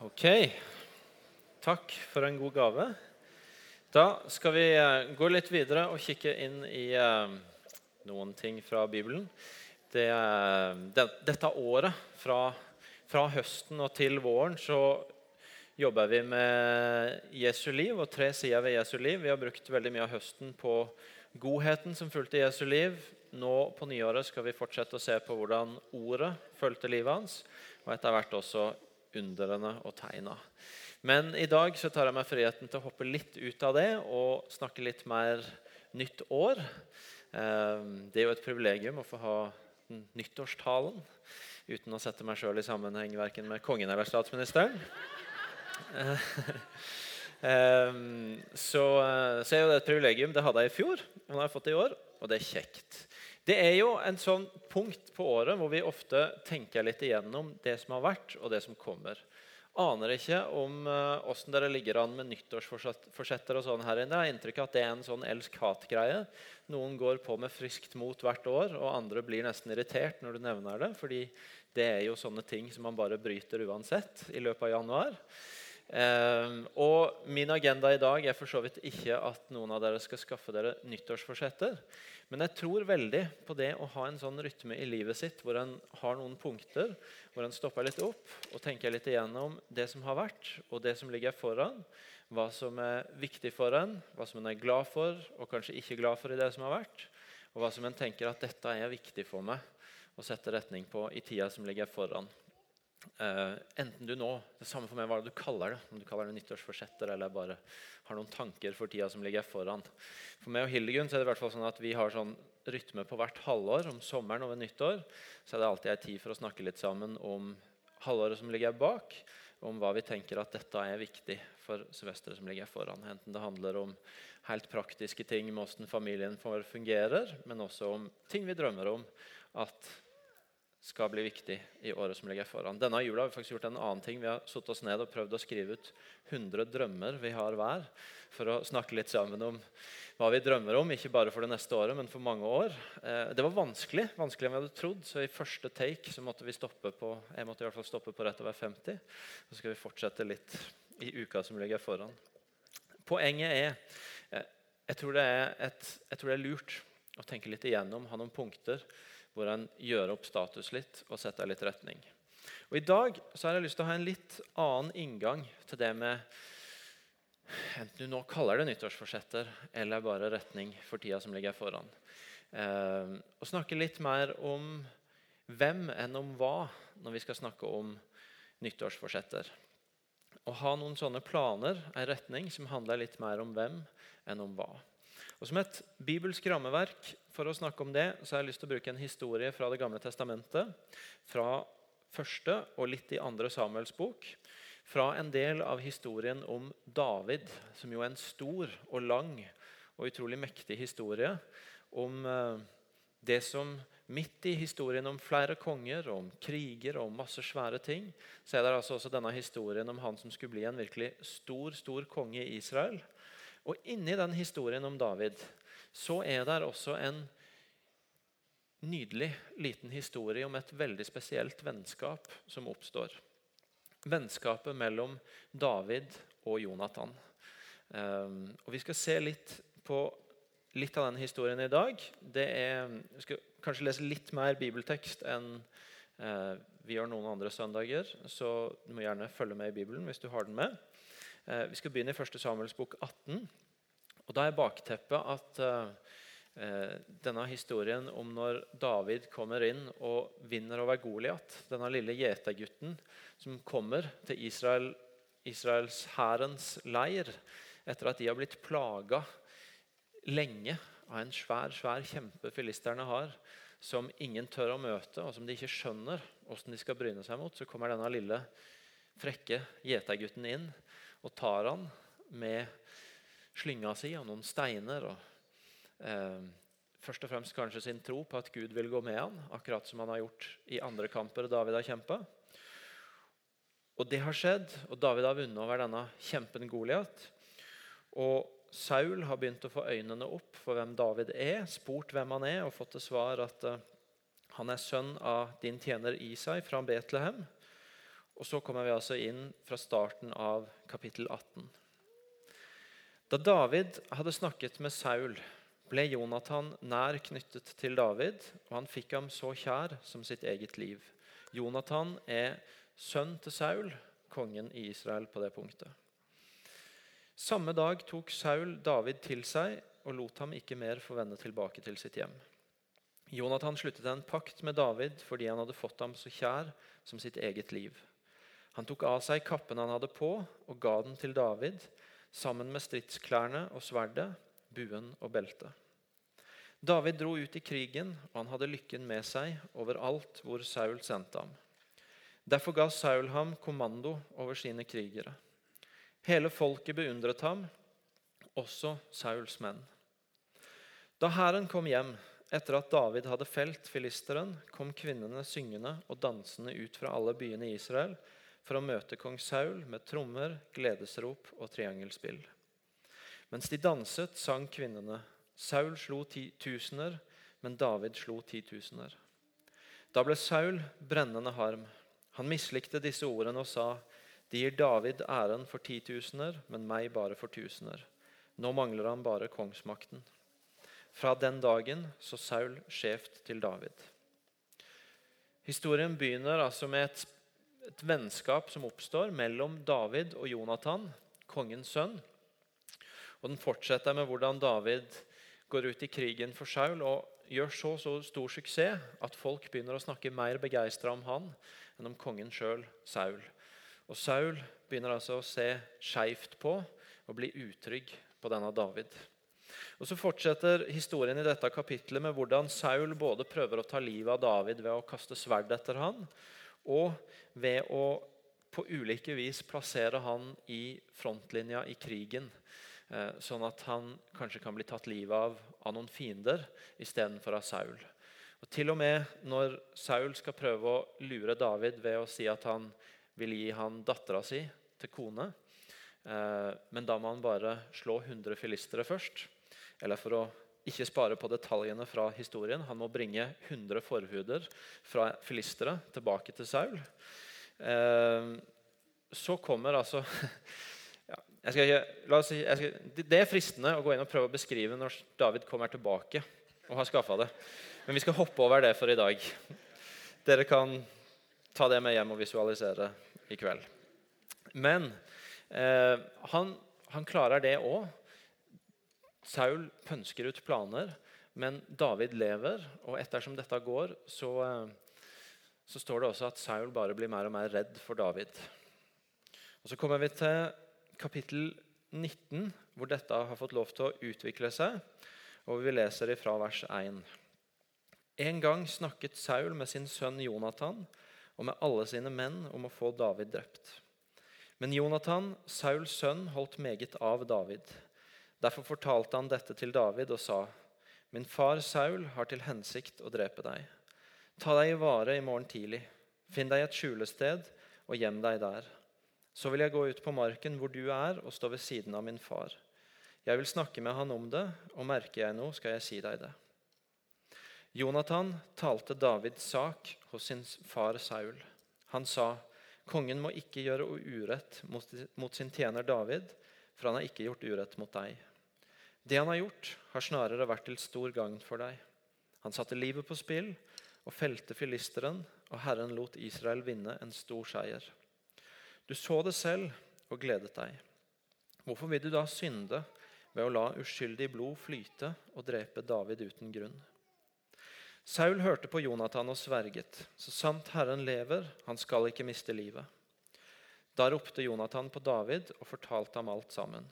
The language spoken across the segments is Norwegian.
Ok. Takk for en god gave. Da skal vi eh, gå litt videre og kikke inn i eh, noen ting fra Bibelen. Det, eh, det, dette året, fra, fra, høsten og til våren, så jobber vi med Jesu liv og tre sider ved Jesu liv. Vi har brukt veldig mye av høsten på godheten som fulgte Jesu liv. Nå på nyåret skal vi fortsette å se på hvordan ordet fulgte livet hans, og etter hvert også underne og tegna. Men i dag så tar jeg meg friheten til å hoppe litt ut av det og snakke litt mer nytt år. Ehm, det er jo et privilegium å få ha nyttårstalen uten å sette meg sjøl i sammenheng verken med kongen eller statsministeren. Ehm, så, så er jo det et privilegium. Det hadde jeg i fjor, og det har jeg fått i år, og det er kjekt. Det er jo en sånn punkt på året hvor vi ofte tenker litt igjennom det som har vært, og det som kommer. Aner ikke om åssen uh, dere ligger an med nyttårsforsetter og sånn her inne. Jeg har inntrykk av at det er en sånn elsk-hat-greie. Noen går på med friskt mot hvert år, og andre blir nesten irritert når du nevner det. fordi det er jo sånne ting som man bare bryter uansett i løpet av januar. Um, og Min agenda i dag er for så vidt ikke at noen av dere skal skaffe dere nyttårsforsetter. Men jeg tror veldig på det å ha en sånn rytme i livet sitt hvor en har noen punkter, hvor en stopper litt opp og tenker litt igjennom det som har vært, og det som ligger foran. Hva som er viktig for en, hva som en er glad for og kanskje ikke glad for i det som har vært. Og hva som en tenker at dette er viktig for meg å sette retning på i tida som ligger foran. Uh, enten du nå Det samme for meg hva du kaller det. Om du kaller det nyttårsforsetter eller bare har noen tanker for tida som ligger foran. For meg og Hildegunn så er det i hvert fall sånn at vi har sånn rytme på hvert halvår. Om sommeren og ved nyttår så er det alltid ei tid for å snakke litt sammen om halvåret som ligger bak. Om hva vi tenker at dette er viktig for semesteret som ligger foran. Enten det handler om helt praktiske ting med hvordan familien fungerer, men også om ting vi drømmer om at skal bli viktig i året som ligger foran. Denne jula har vi faktisk gjort en annen ting. Vi har satt oss ned og prøvd å skrive ut 100 drømmer vi har hver, for å snakke litt sammen om hva vi drømmer om, ikke bare for det neste året, men for mange år. Eh, det var vanskelig, vanskeligere enn vi hadde trodd, så i første take så måtte vi stoppe på jeg måtte i hvert fall stoppe på rett over 50. Så skal vi fortsette litt i uka som ligger foran. Poenget er eh, jeg tror det er, et, jeg tror det er lurt å tenke litt igjennom, ha noen punkter hvor en gjør opp status litt og setter litt retning. Og I dag så har jeg lyst til å ha en litt annen inngang til det med Enten du nå kaller det nyttårsforsetter eller bare retning for tida som ligger foran. Eh, og snakke litt mer om hvem enn om hva når vi skal snakke om nyttårsforsetter. Å ha noen sånne planer, en retning som handler litt mer om hvem enn om hva. Og Som et bibelsk rammeverk for å snakke om det, så har jeg lyst til å bruke en historie fra Det gamle testamentet. Fra første og litt i andre Samuels bok. Fra en del av historien om David, som jo er en stor og lang og utrolig mektig historie. Om eh, det som midt i historien om flere konger, om kriger og masse svære ting, så er det altså også denne historien om han som skulle bli en virkelig stor, stor konge i Israel og inni den historien om David så er det også en nydelig liten historie om et veldig spesielt vennskap som oppstår. Vennskapet mellom David og Jonathan. Um, og Vi skal se litt på litt av den historien i dag. Det er, vi skal kanskje lese litt mer bibeltekst enn uh, vi gjør noen andre søndager. Så du må gjerne følge med i Bibelen hvis du har den med. Eh, vi skal begynne i 1. Samuels bok 18. Og Da er bakteppet at uh, denne historien om når David kommer inn og vinner over Goliat, denne lille gjetergutten som kommer til Israel, Israels hærens leir etter at de har blitt plaga lenge av en svær svær kjempe filisterne har, som ingen tør å møte, og som de ikke skjønner hvordan de skal bryne seg mot, så kommer denne lille, frekke gjetergutten inn og tar han med slynga si og noen steiner. og eh, Først og fremst kanskje sin tro på at Gud vil gå med han, akkurat som han har gjort i andre kamper David har kjempa. Og det har skjedd, og David har vunnet over denne kjempen Goliat. Og Saul har begynt å få øynene opp for hvem David er, spurt hvem han er, og fått til svar at eh, han er sønn av din tjener Isai fra Betlehem. Og så kommer vi altså inn fra starten av kapittel 18. Da David hadde snakket med Saul, ble Jonathan nær knyttet til David, og han fikk ham så kjær som sitt eget liv. Jonathan er sønn til Saul, kongen i Israel på det punktet. Samme dag tok Saul David til seg og lot ham ikke mer få vende tilbake til sitt hjem. Jonathan sluttet en pakt med David fordi han hadde fått ham så kjær som sitt eget liv. Han tok av seg kappen han hadde på, og ga den til David, sammen med stridsklærne og sverdet, buen og beltet. David dro ut i krigen, og han hadde lykken med seg overalt hvor Saul sendte ham. Derfor ga Saul ham kommando over sine krigere. Hele folket beundret ham, også Sauls menn. Da hæren kom hjem etter at David hadde felt filisteren, kom kvinnene syngende og dansende ut fra alle byene i Israel for å møte kong Saul med trommer, gledesrop og triangelspill. Mens de danset, sang kvinnene. Saul slo tusener, men David slo titusener. Da ble Saul brennende harm. Han mislikte disse ordene og sa, De gir David æren for titusener, men meg bare for tusener. Nå mangler han bare kongsmakten. Fra den dagen så Saul skjevt til David. Historien begynner altså med et et vennskap som oppstår mellom David og Jonathan, kongens sønn. Og Den fortsetter med hvordan David går ut i krigen for Saul og gjør så, så stor suksess at folk begynner å snakke mer begeistra om han enn om kongen sjøl, Saul. Og Saul begynner altså å se skeivt på og bli utrygg på denne David. Og Så fortsetter historien i dette kapitlet med hvordan Saul både prøver å ta livet av David ved å kaste sverd etter han, og ved å på ulike vis plassere han i frontlinja i krigen. Eh, sånn at han kanskje kan bli tatt livet av av noen fiender istedenfor av Saul. Og Til og med når Saul skal prøve å lure David ved å si at han vil gi han dattera si til kone, eh, men da må han bare slå 100 filistere først. Eller for å ikke spare på detaljene fra historien. Han må bringe 100 forhuder fra filistere tilbake til Saul. Eh, så kommer altså ja, ikke, si, skal, Det er fristende å gå inn og prøve å beskrive når David kommer tilbake og har skaffa det. Men vi skal hoppe over det for i dag. Dere kan ta det med hjem og visualisere i kveld. Men eh, han, han klarer det òg. Saul pønsker ut planer, men David lever. Og ettersom dette går, så, eh, så, står det også at Saul bare blir mer og mer redd for David. Og Så kommer vi til kapittel 19, hvor dette har fått lov til å utvikle seg. Og Vi leser ifra vers 1. En gang snakket Saul med sin sønn Jonathan og med alle sine menn om å få David drept. Men Jonathan, Sauls sønn, holdt meget av David. Derfor fortalte han dette til David og sa, Min far Saul har til hensikt å drepe deg. Ta deg i vare i morgen tidlig. Finn deg et skjulested og gjem deg der. Så vil jeg gå ut på marken hvor du er, og stå ved siden av min far. Jeg vil snakke med han om det, og merker jeg noe, skal jeg si deg det. Jonathan talte Davids sak hos sin far Saul. Han sa, Kongen må ikke gjøre urett mot sin tjener David, for han har ikke gjort urett mot deg. Det han har gjort, har snarere vært til stor gagn for deg. Han satte livet på spill og felte filisteren, og Herren lot Israel vinne en stor seier. Du så det selv og gledet deg. Hvorfor vil du da synde ved å la uskyldig blod flyte og drepe David uten grunn? Saul hørte på Jonathan og sverget. Så sant Herren lever, han skal ikke miste livet. Da ropte Jonathan på David og fortalte ham alt sammen.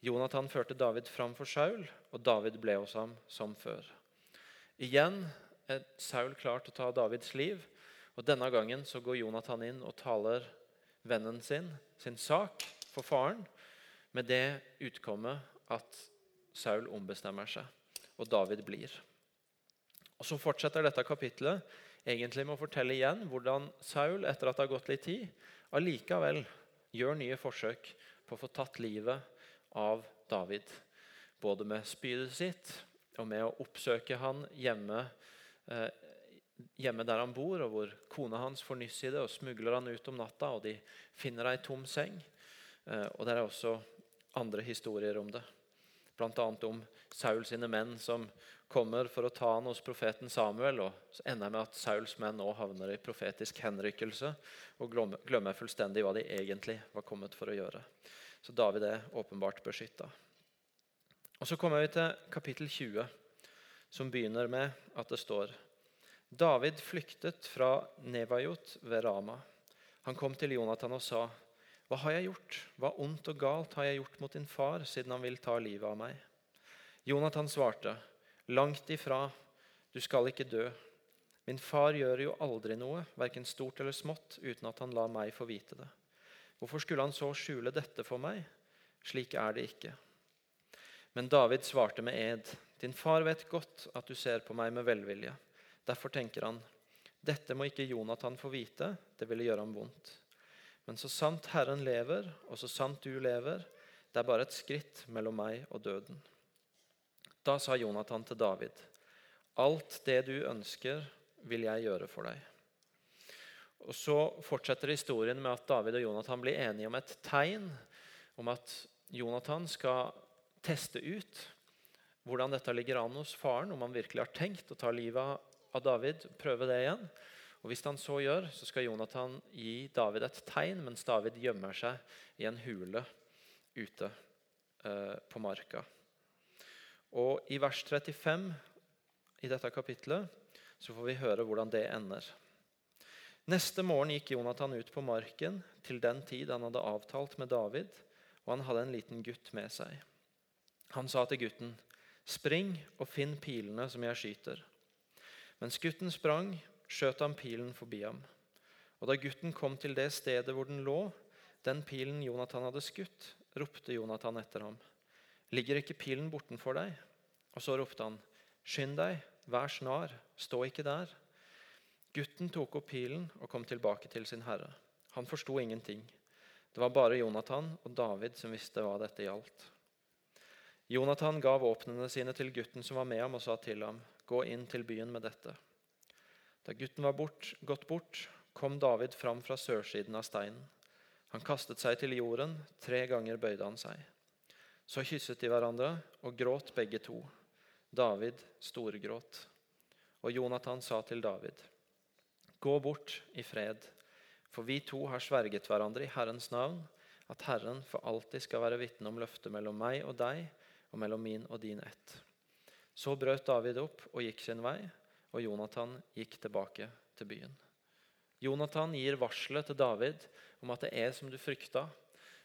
Jonathan førte David fram for Saul, og David ble hos ham som før. Igjen er Saul klar til å ta Davids liv, og denne gangen så går Jonathan inn og taler vennen sin sin sak for faren, med det utkommet at Saul ombestemmer seg, og David blir. Og Så fortsetter dette kapitlet egentlig med å fortelle igjen hvordan Saul, etter at det har gått litt tid, allikevel gjør nye forsøk på å få tatt livet av David. Både med spydet sitt og med å oppsøke han hjemme eh, hjemme der han bor, og hvor kona hans får nyss i det og smugler han ut om natta, og de finner ei tom seng. Eh, og det er også andre historier om det. Bl.a. om Saul sine menn som kommer for å ta han hos profeten Samuel. og Så ender med at Sauls menn nå havner i profetisk henrykkelse og glemmer fullstendig hva de egentlig var kommet for å gjøre. Så David er åpenbart beskytta. Og Så kommer vi til kapittel 20, som begynner med at det står David flyktet fra Nevajot ved Rama. Han kom til Jonathan og sa, 'Hva har jeg gjort? Hva ondt og galt har jeg gjort mot din far, siden han vil ta livet av meg?' Jonathan svarte, 'Langt ifra, du skal ikke dø.' Min far gjør jo aldri noe, verken stort eller smått, uten at han lar meg få vite det. Hvorfor skulle han så skjule dette for meg? Slik er det ikke. Men David svarte med ed, din far vet godt at du ser på meg med velvilje. Derfor tenker han, dette må ikke Jonathan få vite, det ville gjøre ham vondt. Men så sant Herren lever, og så sant du lever, det er bare et skritt mellom meg og døden. Da sa Jonathan til David, alt det du ønsker, vil jeg gjøre for deg. Og Så fortsetter historien med at David og Jonathan blir enige om et tegn om at Jonathan skal teste ut hvordan dette ligger an hos faren, om han virkelig har tenkt å ta livet av David, prøve det igjen. Og Hvis han så gjør, så skal Jonathan gi David et tegn, mens David gjemmer seg i en hule ute eh, på marka. Og I vers 35 i dette kapitlet så får vi høre hvordan det ender. Neste morgen gikk Jonathan ut på marken til den tid han hadde avtalt med David, og han hadde en liten gutt med seg. Han sa til gutten, 'Spring og finn pilene som jeg skyter.' Mens gutten sprang, skjøt han pilen forbi ham. Og da gutten kom til det stedet hvor den lå, den pilen Jonathan hadde skutt, ropte Jonathan etter ham. Ligger ikke pilen bortenfor deg? Og så ropte han, Skynd deg, vær snar, stå ikke der. Gutten tok opp pilen og kom tilbake til sin herre. Han forsto ingenting. Det var bare Jonathan og David som visste hva dette gjaldt. Jonathan ga våpnene sine til gutten som var med ham, og sa til ham, Gå inn til byen med dette. Da gutten var bort, gått bort, kom David fram fra sørsiden av steinen. Han kastet seg til jorden, tre ganger bøyde han seg. Så kysset de hverandre og gråt begge to. David storgråt. Og Jonathan sa til David, Gå bort i fred, for vi to har sverget hverandre i Herrens navn, at Herren for alltid skal være vitne om løftet mellom meg og deg, og mellom min og din ett. Så brøt David opp og gikk sin vei, og Jonathan gikk tilbake til byen. Jonathan gir varselet til David om at det er som du frykta.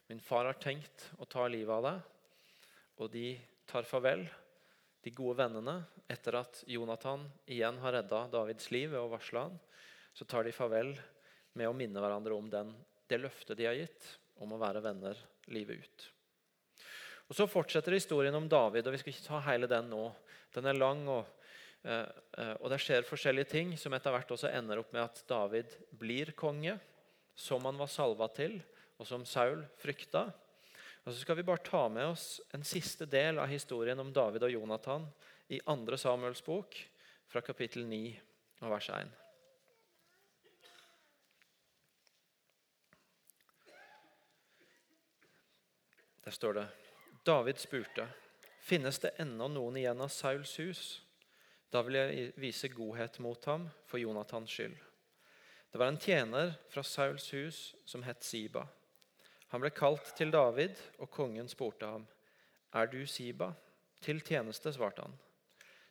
Min far har tenkt å ta livet av deg. Og de tar farvel, de gode vennene. Etter at Jonathan igjen har redda Davids liv ved å varsle han, så tar de farvel med å minne hverandre om den, det løftet de har gitt om å være venner livet ut. Og Så fortsetter historien om David, og vi skal ikke ta hele den nå. Den er lang, og, eh, eh, og det skjer forskjellige ting som etter hvert også ender opp med at David blir konge, som han var salva til, og som Saul frykta. Og Så skal vi bare ta med oss en siste del av historien om David og Jonathan i 2. Samuels bok, fra kapittel 9 og vers 1. står det David spurte, 'Finnes det ennå noen igjen av Sauls hus?' Da vil jeg vise godhet mot ham for Jonathans skyld. Det var en tjener fra Sauls hus som het Siba. Han ble kalt til David, og kongen spurte ham, 'Er du Siba?' 'Til tjeneste', svarte han.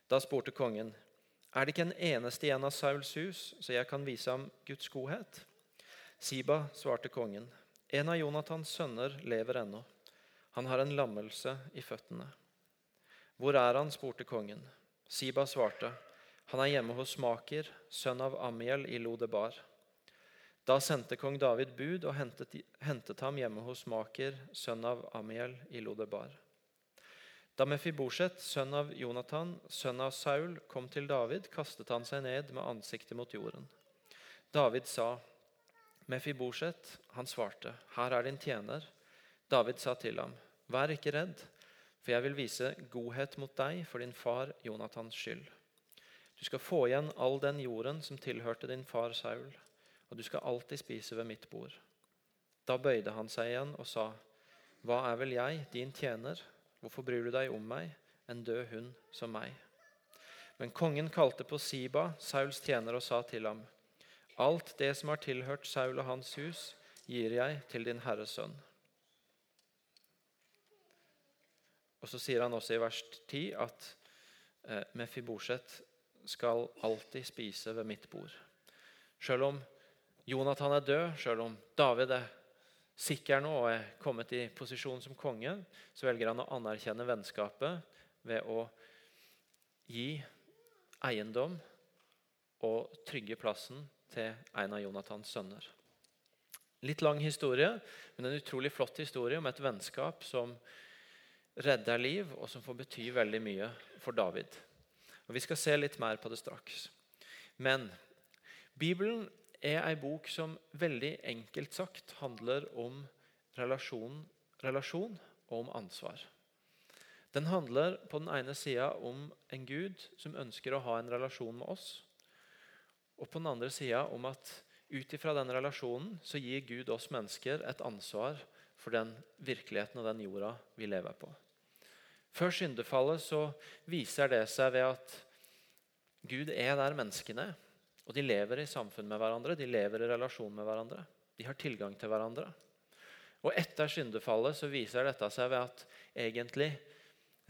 Da spurte kongen, 'Er det ikke en eneste igjen av Sauls hus, så jeg kan vise ham Guds godhet?' Siba svarte kongen, 'En av Jonathans sønner lever ennå.' Han har en lammelse i føttene. Hvor er han? spurte kongen. Siba svarte. Han er hjemme hos Maker, sønn av Amiel i Lodebar. Da sendte kong David bud og hentet, hentet ham hjemme hos Maker, sønn av Amiel i Lodebar. Da Mefiboset, sønn av Jonathan, sønn av Saul, kom til David, kastet han seg ned med ansiktet mot jorden. David sa, Mefiboset, han svarte, her er din tjener. David sa til ham, Vær ikke redd, for jeg vil vise godhet mot deg for din far Jonathans skyld. Du skal få igjen all den jorden som tilhørte din far Saul, og du skal alltid spise ved mitt bord. Da bøyde han seg igjen og sa, Hva er vel jeg, din tjener? Hvorfor bryr du deg om meg, en død hund som meg? Men kongen kalte på Siba, Sauls tjener, og sa til ham, Alt det som har tilhørt Saul og hans hus, gir jeg til din herres sønn. Og Så sier han også i vers 10 at eh, Mefiboset skal alltid spise ved mitt bord. Selv om Jonathan er død, selv om David er sikker nå og er kommet i posisjon som konge, så velger han å anerkjenne vennskapet ved å gi eiendom og trygge plassen til en av Jonathans sønner. Litt lang historie, men en utrolig flott historie om et vennskap som redder liv, og som får bety veldig mye for David. Og Vi skal se litt mer på det straks. Men Bibelen er ei bok som veldig enkelt sagt handler om relasjon, relasjon og om ansvar. Den handler på den ene sida om en Gud som ønsker å ha en relasjon med oss. Og på den andre sida om at ut ifra den relasjonen så gir Gud oss mennesker et ansvar for den virkeligheten og den jorda vi lever på. Før syndefallet så viser det seg ved at Gud er der menneskene er. Og de lever i samfunn med hverandre, de lever i relasjon med hverandre. De har tilgang til hverandre. Og etter syndefallet så viser dette seg ved at egentlig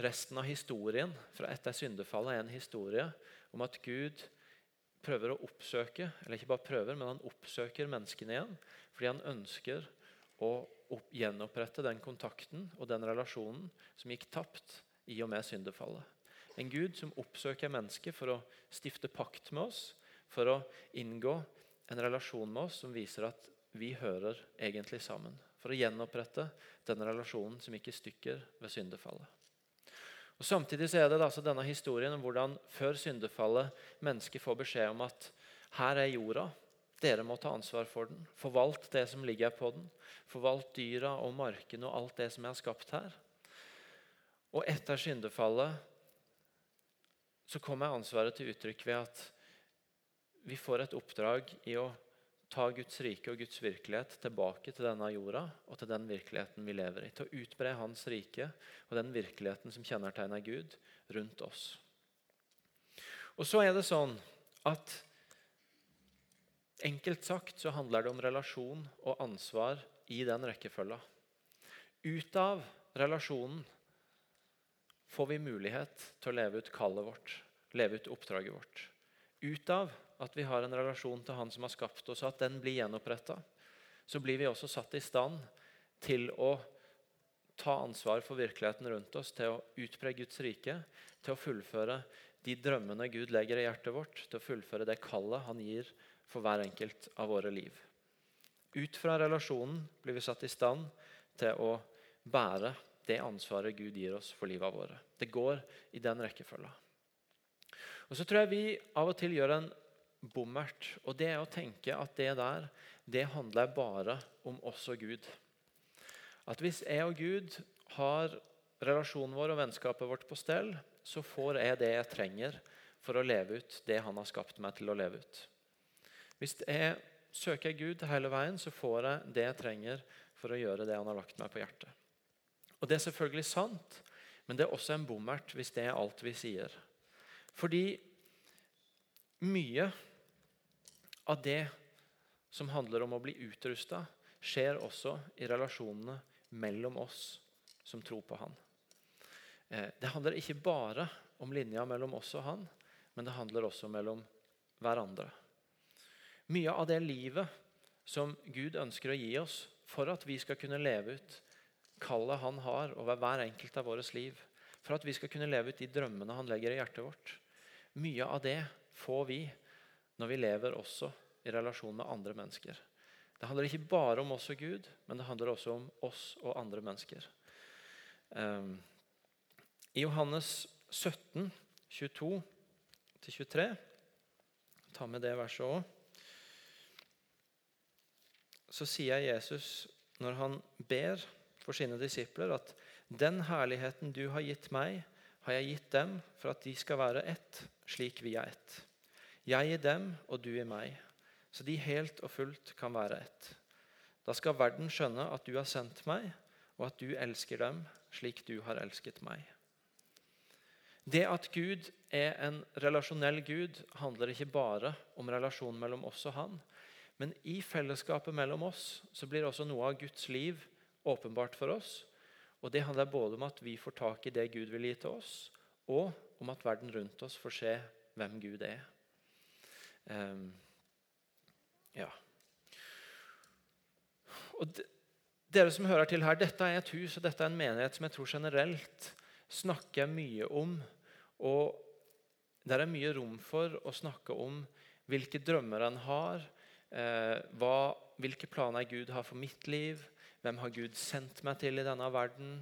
resten av historien fra etter syndefallet er en historie om at Gud prøver å oppsøke eller ikke bare prøver, men han oppsøker menneskene igjen fordi han ønsker å opp, gjenopprette den kontakten og den relasjonen som gikk tapt i og med syndefallet. En Gud som oppsøker mennesket for å stifte pakt med oss, for å inngå en relasjon med oss som viser at vi hører egentlig sammen. For å gjenopprette den relasjonen som gikk i stykker ved syndefallet. Og Samtidig så er det altså denne historien om hvordan før syndefallet mennesket får beskjed om at her er jorda, dere må ta ansvar for den. Forvalt det som ligger på den. Forvalt dyra og marken og alt det som er skapt her. Og etter syndefallet så kommer ansvaret til uttrykk ved at vi får et oppdrag i å ta Guds rike og Guds virkelighet tilbake til denne jorda og til den virkeligheten vi lever i. Til å utbre Hans rike og den virkeligheten som kjennetegner Gud, rundt oss. Og så er det sånn at Enkelt sagt så handler det om relasjon og ansvar i den rekkefølga. Ut av relasjonen får vi mulighet til å leve ut kallet vårt, leve ut oppdraget vårt. Ut av at vi har en relasjon til Han som har skapt oss, og at den blir gjenoppretta, så blir vi også satt i stand til å ta ansvar for virkeligheten rundt oss, til å utbre Guds rike, til å fullføre de drømmene Gud legger i hjertet vårt, til å fullføre det kallet Han gir for hver enkelt av våre liv. Ut fra relasjonen blir vi satt i stand til å bære det ansvaret Gud gir oss for livet våre. Det går i den rekkefølga. Og Så tror jeg vi av og til gjør en bommert. og Det er å tenke at det der det handler bare om oss og Gud. At hvis jeg og Gud har relasjonen vår og vennskapet vårt på stell, så får jeg det jeg trenger for å leve ut det han har skapt meg til å leve ut. Hvis jeg søker Gud hele veien, så får jeg det jeg trenger for å gjøre det han har lagt meg på hjertet. Og Det er selvfølgelig sant, men det er også en bommert hvis det er alt vi sier. Fordi mye av det som handler om å bli utrusta, skjer også i relasjonene mellom oss som tror på Han. Eh, det handler ikke bare om linja mellom oss og Han, men det handler også mellom hverandre. Mye av det livet som Gud ønsker å gi oss for at vi skal kunne leve ut kallet han har over hver enkelt av vårt liv, for at vi skal kunne leve ut de drømmene han legger i hjertet vårt. Mye av det får vi når vi lever også i relasjon med andre mennesker. Det handler ikke bare om oss og Gud, men det handler også om oss og andre mennesker. Um, I Johannes 17, 22-23 Ta med det verset òg så sier Jesus når han ber for sine disipler, at den herligheten du har gitt meg, har jeg gitt dem for at de skal være ett, slik vi er ett. Jeg i dem og du i meg, så de helt og fullt kan være ett. Da skal verden skjønne at du har sendt meg, og at du elsker dem slik du har elsket meg. Det at Gud er en relasjonell Gud, handler ikke bare om relasjonen mellom oss og han. Men i fellesskapet mellom oss så blir også noe av Guds liv åpenbart for oss. Og Det handler både om at vi får tak i det Gud vil gi til oss, og om at verden rundt oss får se hvem Gud er. Um, ja. Og de, dere som hører til her, Dette er et hus og dette er en menighet som jeg tror generelt snakker mye om. Og der er mye rom for å snakke om hvilke drømmer en har, hva, hvilke planer Gud har for mitt liv, hvem har Gud sendt meg til i denne verden,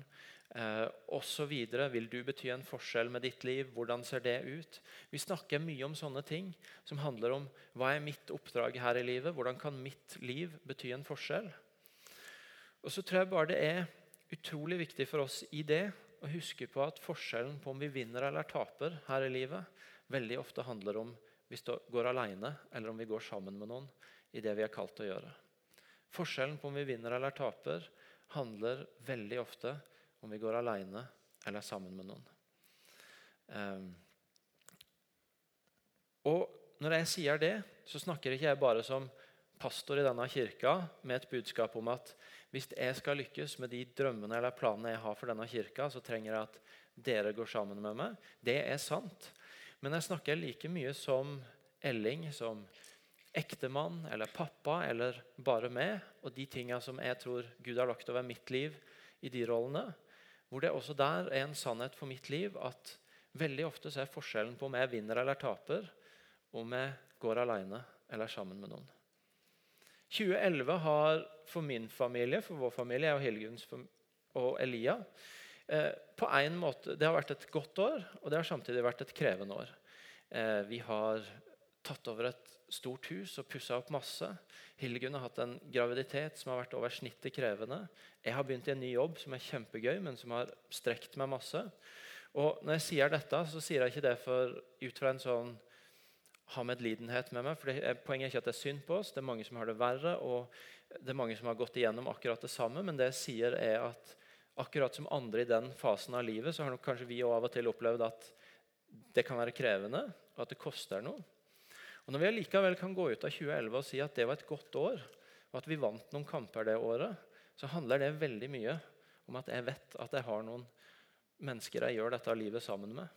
eh, osv. Vil du bety en forskjell med ditt liv? Hvordan ser det ut? Vi snakker mye om sånne ting som handler om hva er mitt oppdrag her i livet? Hvordan kan mitt liv bety en forskjell? Og så tror jeg bare det er utrolig viktig for oss i det å huske på at forskjellen på om vi vinner eller taper her i livet, veldig ofte handler om vi går alene eller om vi går sammen med noen i det vi er kalt å gjøre. Forskjellen på om vi vinner eller taper, handler veldig ofte om vi går alene eller sammen med noen. Um, og når jeg sier det, så snakker ikke jeg bare som pastor i denne kirka med et budskap om at hvis jeg skal lykkes med de drømmene eller planene jeg har for denne kirka, så trenger jeg at dere går sammen med meg. Det er sant. Men jeg snakker like mye som Elling, som ektemann eller pappa eller bare meg, og de tinga som jeg tror Gud har lagt over mitt liv i de rollene. Hvor det også der er en sannhet for mitt liv at veldig ofte så er forskjellen på om jeg vinner eller taper, om jeg går alene eller sammen med noen. 2011 har for min familie, for vår familie, jeg og Hildegunns og Elia på en måte, Det har vært et godt år, og det har samtidig vært et krevende år. Eh, vi har tatt over et stort hus og pussa opp masse. Hildegunn har hatt en graviditet som har vært over snittet krevende. Jeg har begynt i en ny jobb som er kjempegøy, men som har strekt meg masse. Og når jeg sier dette, så sier jeg ikke det for, ut fra en sånn ha medlidenhet med meg. for er, Poenget er ikke at det er synd på oss. Det er mange som har det verre, og det er mange som har gått igjennom akkurat det samme. Men det jeg sier er at akkurat som andre i den fasen av livet, så har nok kanskje vi av og til opplevd at det kan være krevende, og at det koster noe. Og Når vi allikevel kan gå ut av 2011 og si at det var et godt år, og at vi vant noen kamper det året, så handler det veldig mye om at jeg vet at jeg har noen mennesker jeg gjør dette livet sammen med.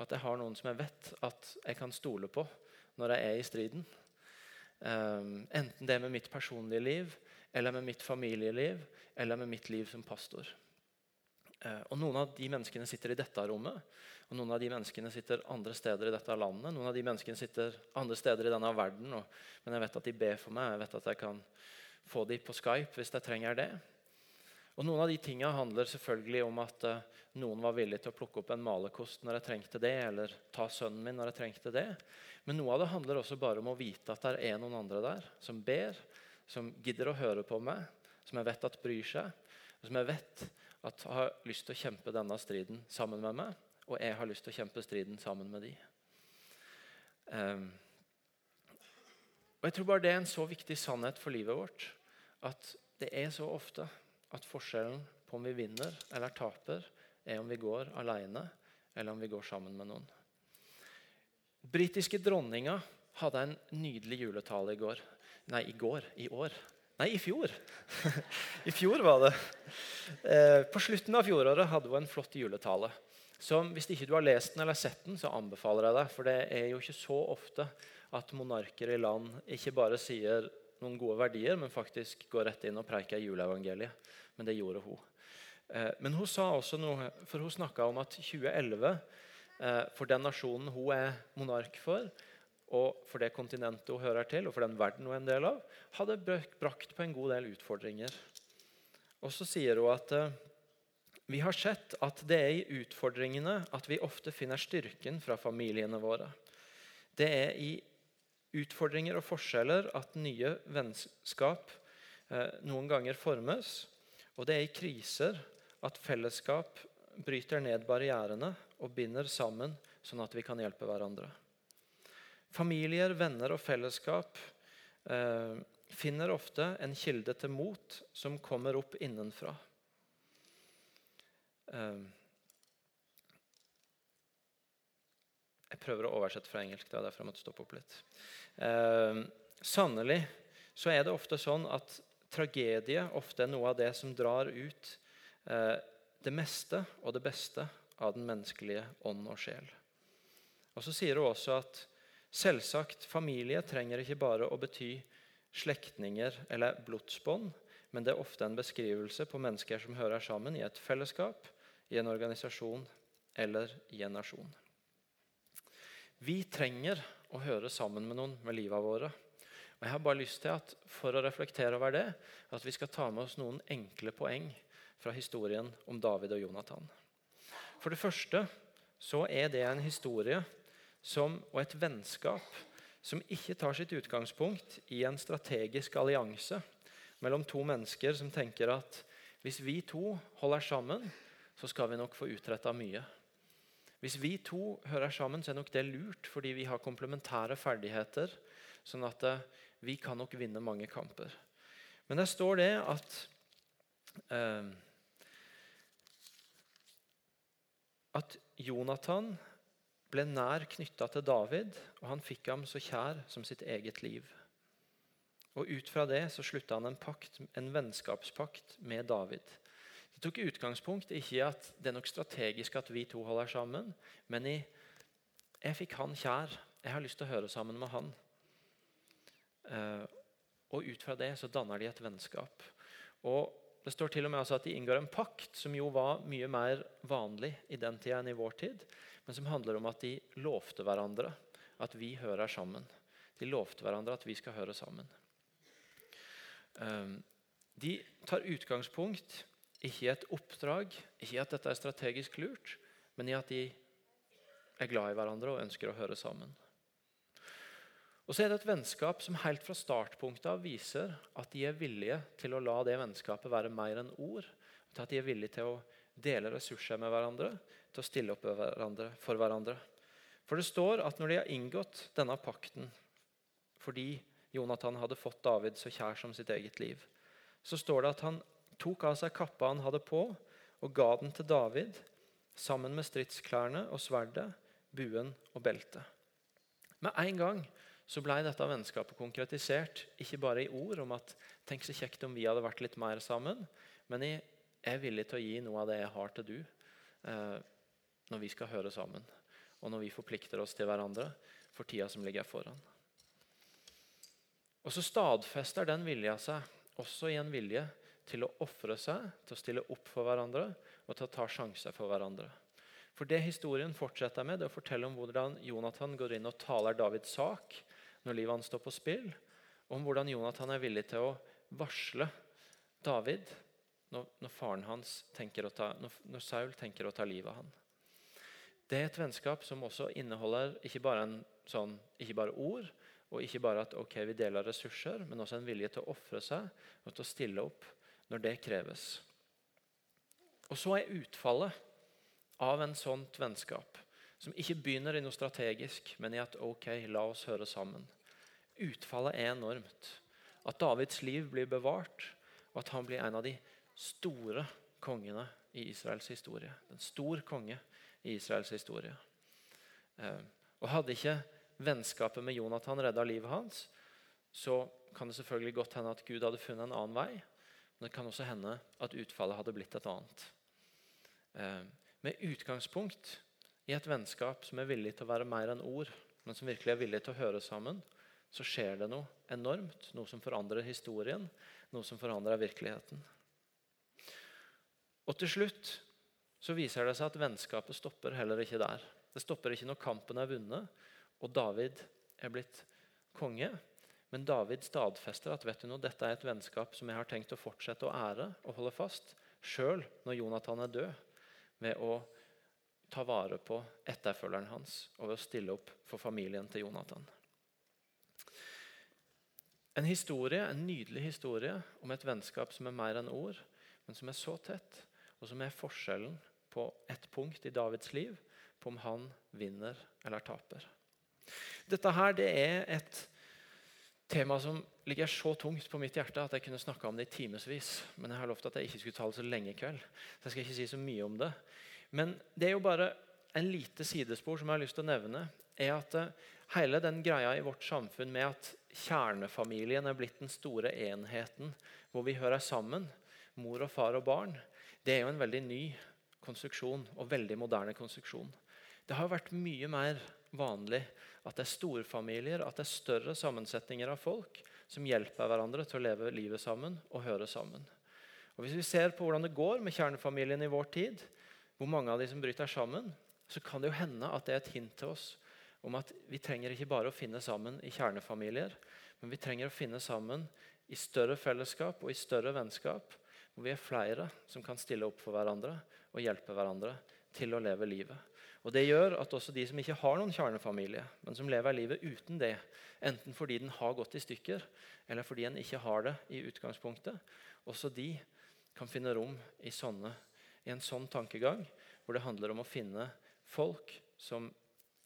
At jeg har noen som jeg vet at jeg kan stole på når jeg er i striden. Um, enten det er med mitt personlige liv, eller med mitt familieliv, eller med mitt liv som pastor. Uh, og Noen av de menneskene sitter i dette rommet, og noen av de menneskene sitter andre steder i dette landet. Noen av de menneskene sitter andre steder i denne verden, og, men jeg vet at de ber for meg. Jeg vet at jeg kan få dem på Skype hvis jeg trenger det. Og Noen av de tingene handler selvfølgelig om at uh, noen var villig til å plukke opp en malerkost når jeg trengte det, eller ta sønnen min når jeg trengte det. Men noe av det handler også bare om å vite at det er noen andre der som ber, som gidder å høre på meg, som jeg vet at bryr seg, og som jeg vet at har lyst til å kjempe denne striden sammen med meg, og jeg har lyst til å kjempe striden sammen med de. Um, og Jeg tror bare det er en så viktig sannhet for livet vårt at det er så ofte at forskjellen på om vi vinner eller taper, er om vi går alene eller om vi går sammen med noen. Britiske dronninga hadde en nydelig juletale i går. Nei, i går. I år. Nei, i fjor. I fjor var det. Eh, på slutten av fjoråret hadde hun en flott juletale. Som, hvis ikke du har lest den eller sett den, så anbefaler jeg deg. For det er jo ikke så ofte at monarker i land ikke bare sier noen gode verdier, men faktisk går rett inn og preiker juleevangeliet men det gjorde hun. Eh, men hun sa også noe, for hun snakka om at 2011, eh, for den nasjonen hun er monark for, og for det kontinentet hun hører til, og for den verden hun er en del av, hadde brakt på en god del utfordringer. Og så sier hun at eh, vi har sett at det er i utfordringene at vi ofte finner styrken fra familiene våre. Det er i utfordringer og forskjeller at nye vennskap noen ganger formes. Og det er i kriser at fellesskap bryter ned barrierene og binder sammen sånn at vi kan hjelpe hverandre. Familier, venner og fellesskap eh, finner ofte en kilde til mot som kommer opp innenfra. Eh, jeg prøver å oversette fra engelsk. Det er derfor jeg måtte stoppe opp litt. Eh, Sannelig så er det ofte sånn at tragedie ofte er noe av det som drar ut eh, det meste og det beste av den menneskelige ånd og sjel. Og Så sier hun også at selvsagt, familie trenger ikke bare å bety slektninger eller blodsbånd, men det er ofte en beskrivelse på mennesker som hører sammen i et fellesskap, i en organisasjon eller i en nasjon. Vi trenger å høre sammen med noen med livet våre. Og jeg har bare lyst til at For å reflektere over det, at vi skal ta med oss noen enkle poeng fra historien om David og Jonathan. For det første så er det en historie som, og et vennskap som ikke tar sitt utgangspunkt i en strategisk allianse mellom to mennesker som tenker at hvis vi to holder sammen, så skal vi nok få utretta mye. Hvis vi to hører sammen, så er nok det lurt fordi vi har komplementære ferdigheter. Sånn at eh, vi kan nok vinne mange kamper. Men der står det at eh, At Jonathan ble nær knytta til David, og han fikk ham så kjær som sitt eget liv. Og Ut fra det så slutta han en, pakt, en vennskapspakt med David. Det tok utgangspunkt ikke i at det er nok strategisk at vi to holder sammen, men i jeg fikk han kjær. Jeg har lyst til å høre sammen med han. Uh, og Ut fra det så danner de et vennskap. Og Det står til og med altså at de inngår en pakt, som jo var mye mer vanlig i den tida enn i vår tid, men som handler om at de lovte hverandre at vi hører sammen. De lovte hverandre at vi skal høre sammen. Uh, de tar utgangspunkt ikke i et oppdrag, ikke i at dette er strategisk lurt, men i at de er glad i hverandre og ønsker å høre sammen. Og så er det et vennskap som helt fra startpunktet av viser at de er villige til å la det vennskapet være mer enn ord. Til at de er villige til å dele ressurser med hverandre, til å stille opp for hverandre. For det står at når de har inngått denne pakten fordi Jonathan hadde fått David så kjær som sitt eget liv, så står det at han tok av seg kappa han hadde på, og ga den til David sammen med stridsklærne og sverdet, buen og beltet. Med en gang så ble dette vennskapet konkretisert, ikke bare i ord om at tenk så kjekt om vi hadde vært litt mer sammen, men jeg er villig til å gi noe av det jeg har til du, eh, når vi skal høre sammen, og når vi forplikter oss til hverandre for tida som ligger foran. Og så stadfester den vilja seg også i en vilje til å ofre seg, til å stille opp for hverandre og til å ta sjanser for hverandre. For Det historien fortsetter med, det å fortelle om hvordan Jonathan går inn og taler Davids sak når livet hans står på spill, om hvordan Jonathan er villig til å varsle David når, når, ta, når, når Saul tenker å ta livet av han. Det er et vennskap som også inneholder ikke bare, sånn, ikke bare ord, og ikke bare at ok, vi deler ressurser, men også en vilje til å ofre seg og til å stille opp når det kreves. Og så er utfallet av en sånt vennskap, som ikke begynner i noe strategisk, men i at ok, la oss høre sammen. Utfallet er enormt. At Davids liv blir bevart, og at han blir en av de store kongene i Israels historie. En stor konge i Israels historie. Eh, og Hadde ikke vennskapet med Jonathan redda livet hans, så kan det selvfølgelig godt hende at Gud hadde funnet en annen vei. Men det kan også hende at utfallet hadde blitt et annet. Eh, med utgangspunkt i et vennskap som er villig til å være mer enn ord, men som virkelig er villig til å høre sammen, så skjer det noe enormt. Noe som forandrer historien, noe som forandrer virkeligheten. Og til slutt så viser det seg at vennskapet stopper heller ikke der. Det stopper ikke når kampen er vunnet og David er blitt konge. Men David stadfester at vet du noe, dette er et vennskap som jeg har tenkt å fortsette å ære og holde fast, sjøl når Jonathan er død, ved å ta vare på etterfølgeren hans og ved å stille opp for familien til Jonathan. En historie, en nydelig historie om et vennskap som er mer enn ord, men som er så tett, og som er forskjellen på ett punkt i Davids liv, på om han vinner eller taper. Dette her det er et tema som ligger så tungt på mitt hjerte at jeg kunne snakka om det i timevis. Men jeg har lovt at jeg ikke skulle ta det så lenge i kveld. så jeg skal ikke si så mye om det. Men det er jo bare en lite sidespor som jeg har lyst til å nevne. er at eh, Hele den greia i vårt samfunn med at kjernefamilien er blitt den store enheten hvor vi hører sammen, mor og far og barn, det er jo en veldig ny konstruksjon og veldig moderne konstruksjon. Det har vært mye mer vanlig at det er storfamilier, at det er større sammensetninger av folk som hjelper hverandre til å leve livet sammen og høre sammen. Og Hvis vi ser på hvordan det går med kjernefamilien i vår tid, hvor mange av de som bryter sammen, så kan det jo hende at det er et hint til oss om at vi trenger ikke bare å finne sammen i kjernefamilier, men vi trenger å finne sammen i større fellesskap og i større vennskap, hvor vi er flere som kan stille opp for hverandre og hjelpe hverandre til å leve livet. Og Det gjør at også de som ikke har noen kjernefamilie, men som lever livet uten det, enten fordi den har gått i stykker, eller fordi en ikke har det i utgangspunktet, også de kan finne rom i, sånne, i en sånn tankegang, hvor det handler om å finne folk som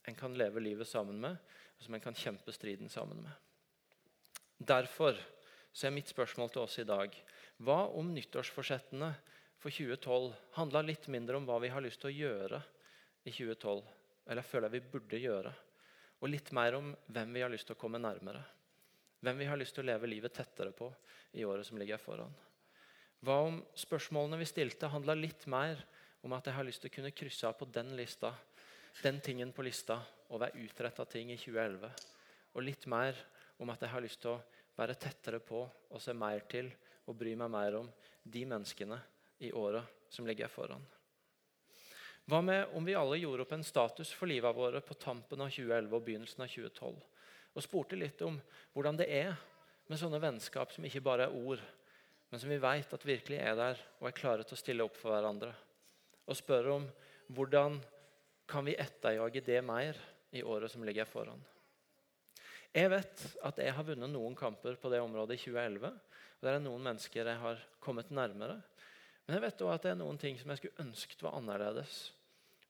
en kan leve livet sammen med, og som en kan kjempe striden sammen med. Derfor så er mitt spørsmål til oss i dag hva om nyttårsforsettene for 2012 handla litt mindre om hva vi har lyst til å gjøre i 2012, eller føler vi burde gjøre, og litt mer om hvem vi har lyst til å komme nærmere. Hvem vi har lyst til å leve livet tettere på i året som ligger foran. Hva om spørsmålene vi stilte, handla litt mer om at jeg har lyst til å kunne krysse av på den lista, den tingen på lista, og være utretta ting i 2011. Og litt mer om at jeg har lyst til å være tettere på og se mer til og bry meg mer om de menneskene i året som ligger foran. Hva med om vi alle gjorde opp en status for livet våre på tampen av 2011 og begynnelsen av 2012? Og spurte litt om hvordan det er med sånne vennskap som ikke bare er ord, men som vi vet at virkelig er der og er klare til å stille opp for hverandre. Og spør om hvordan kan vi etterjage det mer i året som ligger foran. Jeg vet at jeg har vunnet noen kamper på det området i 2011. og Det er noen mennesker jeg har kommet nærmere. Men jeg vet også at det er noen ting som jeg skulle ønsket var annerledes.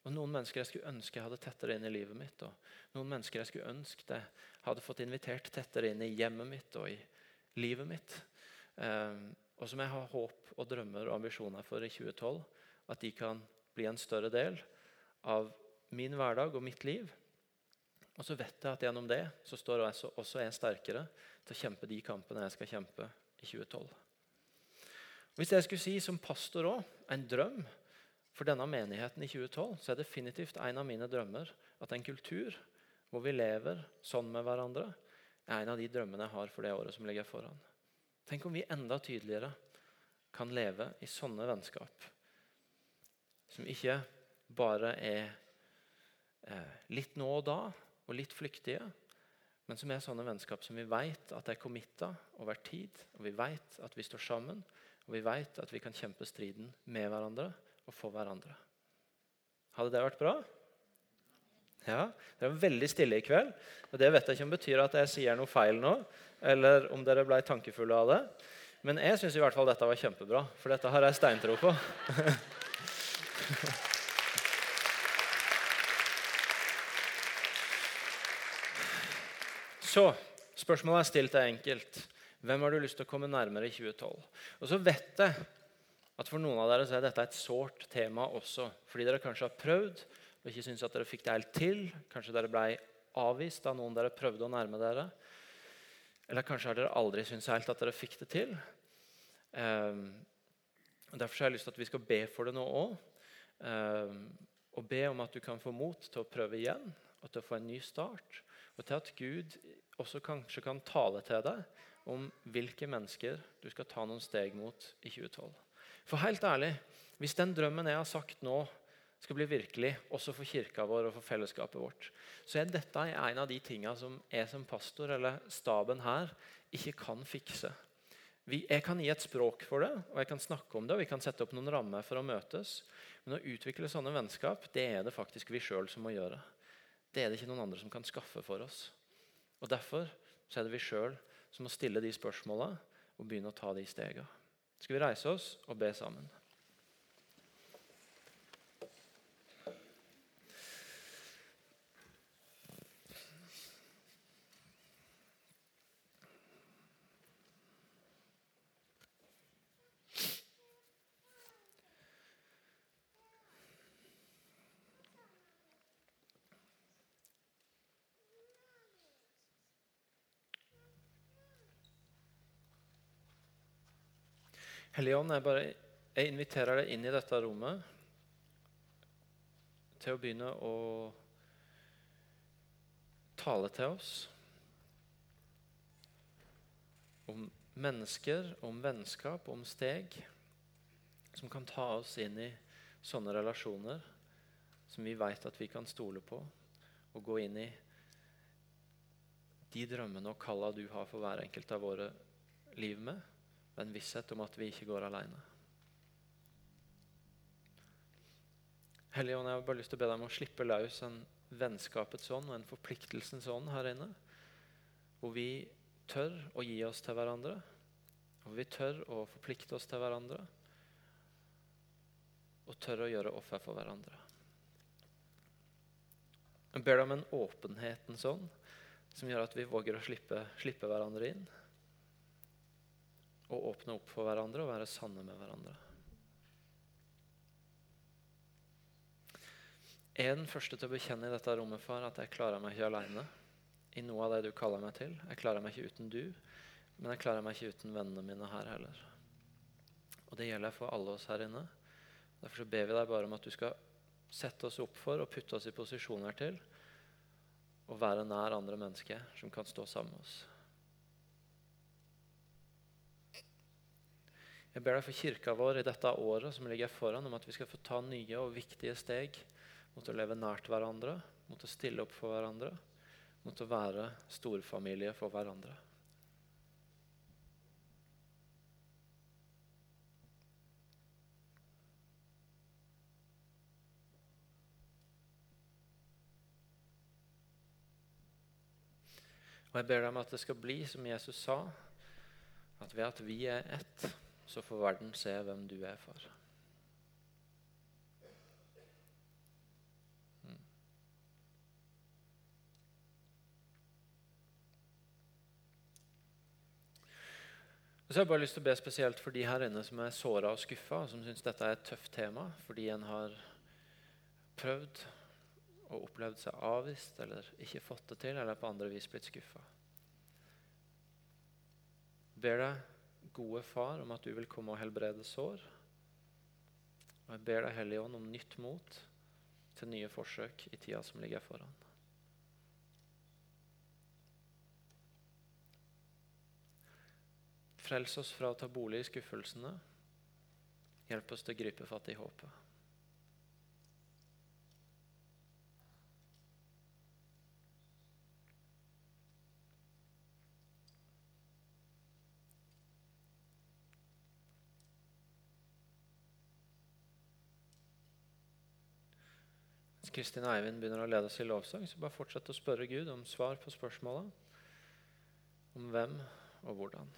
Og Noen mennesker jeg skulle ønske jeg hadde tettere inn i livet mitt. Og noen mennesker jeg skulle ønske jeg hadde fått invitert tettere inn i hjemmet mitt og i livet mitt. Um, og som jeg har håp og drømmer og ambisjoner for i 2012. At de kan bli en større del av min hverdag og mitt liv. Og så vet jeg at gjennom det så står jeg også jeg sterkere til å kjempe de kampene jeg skal kjempe i 2012. Hvis jeg skulle si som pastor òg, en drøm for denne menigheten i 2012 så er definitivt en av mine drømmer at en kultur hvor vi lever sånn med hverandre, er en av de drømmene jeg har for det året som ligger foran. Tenk om vi enda tydeligere kan leve i sånne vennskap. Som ikke bare er eh, litt nå og da og litt flyktige, men som er sånne vennskap som vi vet at er committa over tid. og Vi vet at vi står sammen, og vi vet at vi kan kjempe striden med hverandre og for hverandre. Hadde det vært bra? Ja, Det er veldig stille i kveld. og Det vet jeg ikke om betyr at jeg sier noe feil nå, eller om dere ble tankefulle av det. Men jeg syns i hvert fall dette var kjempebra, for dette har jeg steintro på. Så spørsmålet er stilt er enkelt. Hvem har du lyst til å komme nærmere i 2012? Og så vet jeg at for noen av dere så er dette et sårt tema også. Fordi dere kanskje har prøvd og ikke syns at dere fikk det helt til. Kanskje dere ble avvist av noen dere prøvde å nærme dere. Eller kanskje har dere aldri syntes helt at dere fikk det til. Um, og Derfor har jeg lyst til at vi skal be for det nå òg. Ehm, og be om at du kan få mot til å prøve igjen og til å få en ny start. Og til at Gud også kanskje kan tale til deg om hvilke mennesker du skal ta noen steg mot i 2012. For helt ærlig, hvis den drømmen jeg har sagt nå, skal bli virkelig, også for kirka vår og for fellesskapet vårt, så er dette en av de tingene som jeg som pastor eller staben her ikke kan fikse. Jeg kan gi et språk for det, og jeg kan snakke om det, og vi kan sette opp noen rammer for å møtes. Men å utvikle sånne vennskap det er det faktisk vi sjøl som må gjøre. Det er det ikke noen andre som kan skaffe for oss. Og Derfor så er det vi sjøl som må stille de spørsmåla og begynne å ta de stega. Skal vi reise oss og be sammen? Hellige Ånd, jeg, bare, jeg inviterer deg inn i dette rommet til å begynne å tale til oss om mennesker, om vennskap, om steg som kan ta oss inn i sånne relasjoner som vi vet at vi kan stole på, og gå inn i de drømmene og kalla du har for hver enkelt av våre liv med, med en visshet om at vi ikke går alene. Hellige Ånd, jeg har bare lyst til å be deg om å slippe løs en vennskapets ånd og en forpliktelsens ånd her inne. Hvor vi tør å gi oss til hverandre, hvor vi tør å forplikte oss til hverandre. Og tør å gjøre offer for hverandre. Jeg ber deg om en åpenhetens ånd som gjør at vi våger å slippe, slippe hverandre inn. Og åpne opp for hverandre og være sanne med hverandre. Jeg er den første til å bekjenne i dette rommet, far, at jeg klarer meg ikke alene i noe av det du kaller meg til. Jeg klarer meg ikke uten du, men jeg klarer meg ikke uten vennene mine her heller. Og det gjelder for alle oss her inne. Derfor så ber vi deg bare om at du skal sette oss opp for og putte oss i posisjoner til å være nær andre mennesker som kan stå sammen med oss. Jeg ber deg for kirka vår i dette året som ligger foran, om at vi skal få ta nye og viktige steg mot å leve nært hverandre, mot å stille opp for hverandre, mot å være storfamilie for hverandre. Og jeg ber deg om at det skal bli som Jesus sa, at ved at vi er ett, så får verden se hvem du er for. Mm. Så jeg har bare lyst til å be spesielt for de her inne som er såra og skuffa, og som syns dette er et tøft tema fordi en har prøvd og opplevd seg avvist eller ikke fått det til, eller på andre vis blitt skuffa. Ber deg, gode Far, om at du vil komme og helbrede sår. Og jeg ber deg, Hellige Ånd, om nytt mot til nye forsøk i tida som ligger foran. Frels oss fra å ta bolig i skuffelsene. Hjelp oss til å gripe fatt i håpet. Kristin Eivind begynner å lede oss i lovsang, så bare fortsett å spørre Gud om svar på spørsmåla om hvem og hvordan.